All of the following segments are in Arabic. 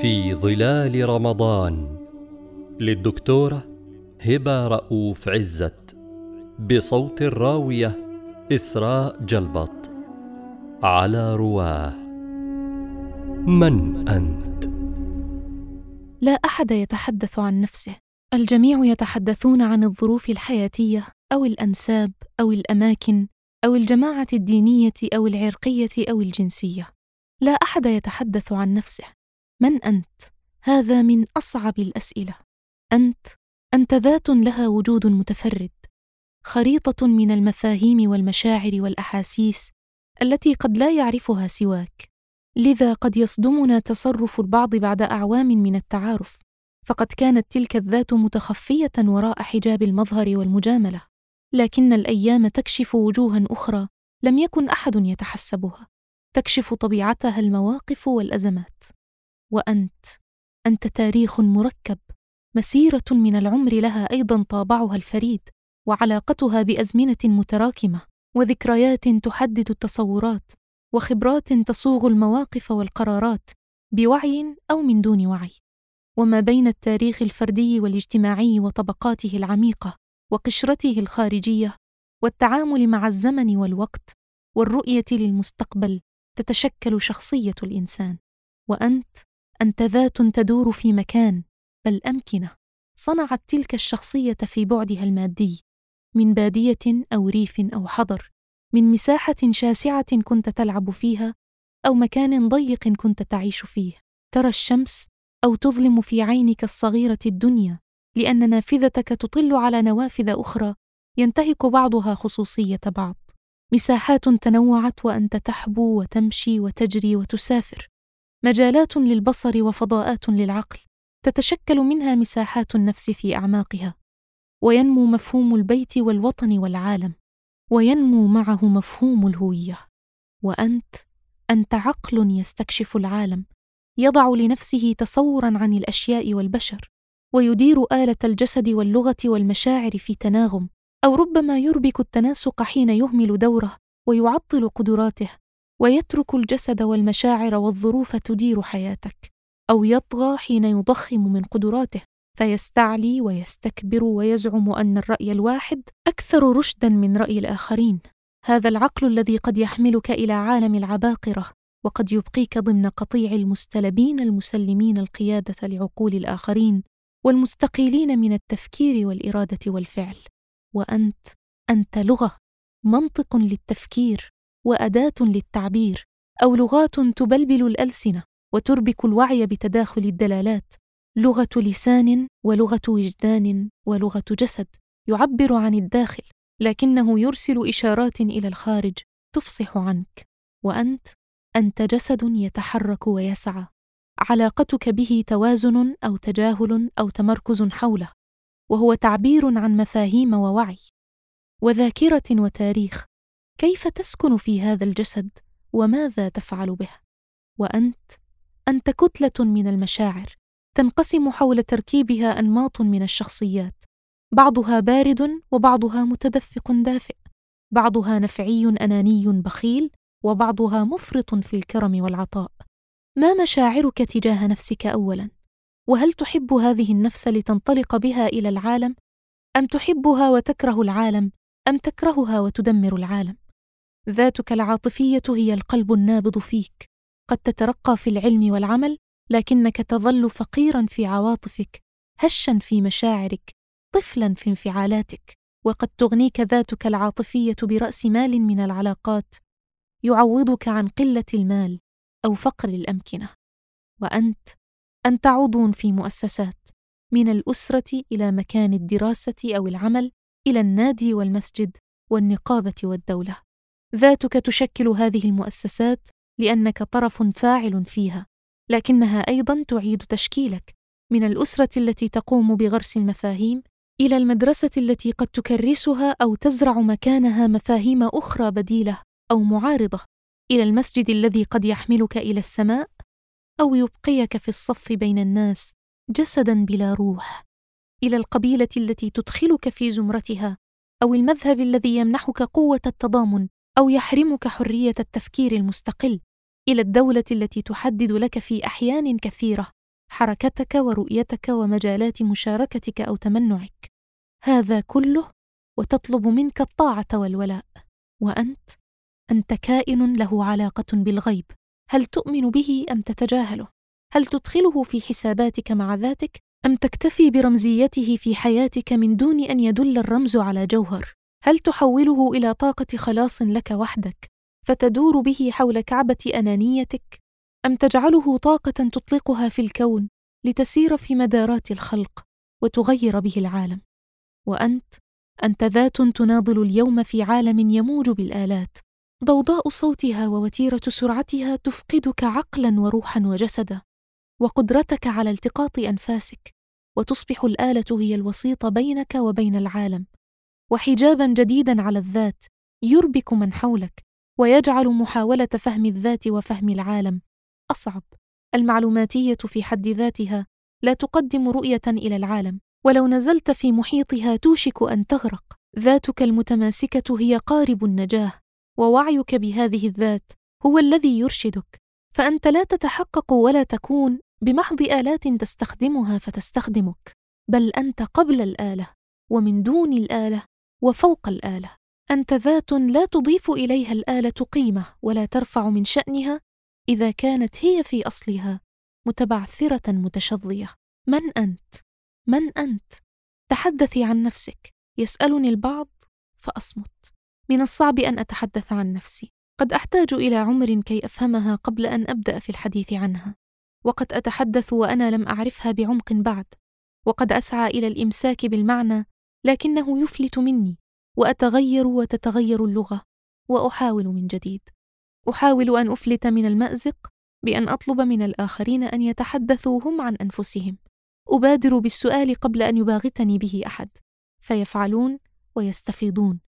في ظلال رمضان للدكتورة هبة رؤوف عزت بصوت الراوية إسراء جلبط على رواه. من أنت؟ لا أحد يتحدث عن نفسه. الجميع يتحدثون عن الظروف الحياتية أو الأنساب أو الأماكن أو الجماعة الدينية أو العرقية أو الجنسية. لا أحد يتحدث عن نفسه. من أنت؟ هذا من أصعب الأسئلة. أنت أنت ذات لها وجود متفرد خريطة من المفاهيم والمشاعر والأحاسيس التي قد لا يعرفها سواك. لذا قد يصدمنا تصرف البعض بعد أعوام من التعارف فقد كانت تلك الذات متخفية وراء حجاب المظهر والمجاملة. لكن الأيام تكشف وجوها أخرى لم يكن أحد يتحسبها. تكشف طبيعتها المواقف والأزمات. وأنت أنت تاريخ مركب مسيرة من العمر لها أيضا طابعها الفريد وعلاقتها بأزمنة متراكمة وذكريات تحدد التصورات وخبرات تصوغ المواقف والقرارات بوعي أو من دون وعي. وما بين التاريخ الفردي والاجتماعي وطبقاته العميقة وقشرته الخارجية والتعامل مع الزمن والوقت والرؤية للمستقبل تتشكل شخصية الإنسان. وأنت؟ أنت ذات تدور في مكان بل أمكنة. صنعت تلك الشخصية في بعدها المادي. من بادية أو ريف أو حضر. من مساحة شاسعة كنت تلعب فيها أو مكان ضيق كنت تعيش فيه. ترى الشمس أو تظلم في عينك الصغيرة الدنيا لأن نافذتك تطل على نوافذ أخرى ينتهك بعضها خصوصية بعض. مساحات تنوعت وأنت تحبو وتمشي وتجري وتسافر. مجالات للبصر وفضاءات للعقل تتشكل منها مساحات النفس في أعماقها. وينمو مفهوم البيت والوطن والعالم. وينمو معه مفهوم الهوية. وأنت أنت عقل يستكشف العالم. يضع لنفسه تصورا عن الأشياء والبشر. ويدير آلة الجسد واللغة والمشاعر في تناغم. أو ربما يربك التناسق حين يهمل دوره ويعطل قدراته. ويترك الجسد والمشاعر والظروف تدير حياتك أو يطغى حين يضخم من قدراته. فيستعلي ويستكبر ويزعم أن الرأي الواحد أكثر رشدا من رأي الآخرين. هذا العقل الذي قد يحملك إلى عالم العباقرة وقد يبقيك ضمن قطيع المستلبين المسلمين القيادة لعقول الآخرين والمستقيلين من التفكير والإرادة والفعل. وأنت أنت لغة منطق للتفكير. وأداة للتعبير أو لغات تبلبل الألسنة وتربك الوعي بتداخل الدلالات. لغة لسان ولغة وجدان ولغة جسد يعبر عن الداخل لكنه يرسل إشارات إلى الخارج تفصح عنك. وأنت أنت جسد يتحرك ويسعى. علاقتك به توازن أو تجاهل أو تمركز حوله. وهو تعبير عن مفاهيم ووعي. وذاكرة وتاريخ. كيف تسكن في هذا الجسد وماذا تفعل به؟ وأنت أنت كتلة من المشاعر تنقسم حول تركيبها أنماط من الشخصيات. بعضها بارد وبعضها متدفق دافئ. بعضها نفعي أناني بخيل وبعضها مفرط في الكرم والعطاء. ما مشاعرك تجاه نفسك اولا؟ وهل تحب هذه النفس لتنطلق بها إلى العالم؟ أم تحبها وتكره العالم؟ أم تكرهها وتدمر العالم؟ ذاتك العاطفية هي القلب النابض فيك. قد تترقى في العلم والعمل لكنك تظل فقيرا في عواطفك هشا في مشاعرك طفلا في انفعالاتك وقد تغنيك ذاتك العاطفية برأس مال من العلاقات. يعوضك عن قلة المال أو فقر الأمكنة. وأنت انت عضو في مؤسسات من الأسرة إلى مكان الدراسة أو العمل إلى النادي والمسجد والنقابة والدولة. ذاتك تشكل هذه المؤسسات لأنك طرف فاعل فيها لكنها أيضا تعيد تشكيلك من الأسرة التي تقوم بغرس المفاهيم إلى المدرسة التي قد تكرسها أو تزرع مكانها مفاهيم أخرى بديلة أو معارضة إلى المسجد الذي قد يحملك إلى السماء أو يبقيك في الصف بين الناس جسدا بلا روح. إلى القبيلة التي تدخلك في زمرتها أو المذهب الذي يمنحك قوة التضامن أو يحرمك حرية التفكير المستقل إلى الدولة التي تحدد لك في أحيان كثيرة حركتك ورؤيتك ومجالات مشاركتك أو تمنعك. هذا كله وتطلب منك الطاعة والولاء. وأنت؟ أنت كائن له علاقة بالغيب. هل تؤمن به أم تتجاهله؟ هل تدخله في حساباتك مع ذاتك أم تكتفي برمزيته في حياتك من دون أن يدل الرمز على جوهر؟ هل تحوله إلى طاقة خلاص لك وحدك فتدور به حول كعبة أنانيتك؟ أم تجعله طاقة تطلقها في الكون لتسير في مدارات الخلق وتغير به العالم؟ وأنت أنت ذات تناضل اليوم في عالم يموج بالآلات ضوضاء صوتها ووتيرة سرعتها تفقدك عقلا وروحا وجسدا وقدرتك على التقاط أنفاسك وتصبح الآلة هي الوسيط بينك وبين العالم. وحجابا جديدا على الذات يربك من حولك ويجعل محاولة فهم الذات وفهم العالم. أصعب. المعلوماتية في حد ذاتها لا تقدم رؤية إلى العالم. ولو نزلت في محيطها توشك أن تغرق. ذاتك المتماسكة هي قارب النجاة. ووعيك بهذه الذات هو الذي يرشدك. فأنت لا تتحقق ولا تكون بمحض آلات تستخدمها فتستخدمك. بل أنت قبل الآلة ومن دون الآلة وفوق الآلة. أنت ذات لا تضيف إليها الآلة قيمة ولا ترفع من شأنها إذا كانت هي في أصلها متبعثرة متشظية. من أنت؟ من أنت؟ تحدثي عن نفسك. يسألني البعض فأصمت. من الصعب أن أتحدث عن نفسي. قد أحتاج إلى عمر كي أفهمها قبل أن أبدأ في الحديث عنها. وقد أتحدث وأنا لم أعرفها بعمق بعد. وقد أسعى إلى الإمساك بالمعنى لكنه يفلت مني وأتغير وتتغير اللغة وأحاول من جديد. أحاول أن أفلت من المأزق بأن أطلب من الآخرين أن يتحدثوا هم عن أنفسهم. أبادر بالسؤال قبل أن يباغتني به أحد. فيفعلون ويستفيضون.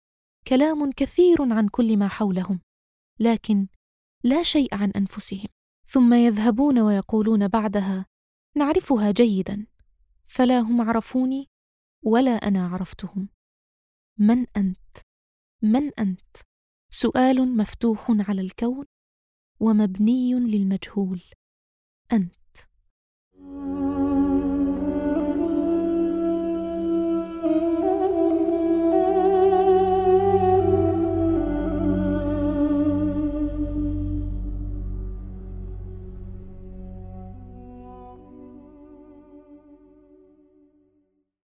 كلام كثير عن كل ما حولهم لكن لا شيء عن أنفسهم. ثم يذهبون ويقولون بعدها نعرفها جيدا. فلا هم عرفوني ولا أنا عرفتهم. من أنت؟ من أنت؟ سؤال مفتوح على الكون ومبني للمجهول. أنت.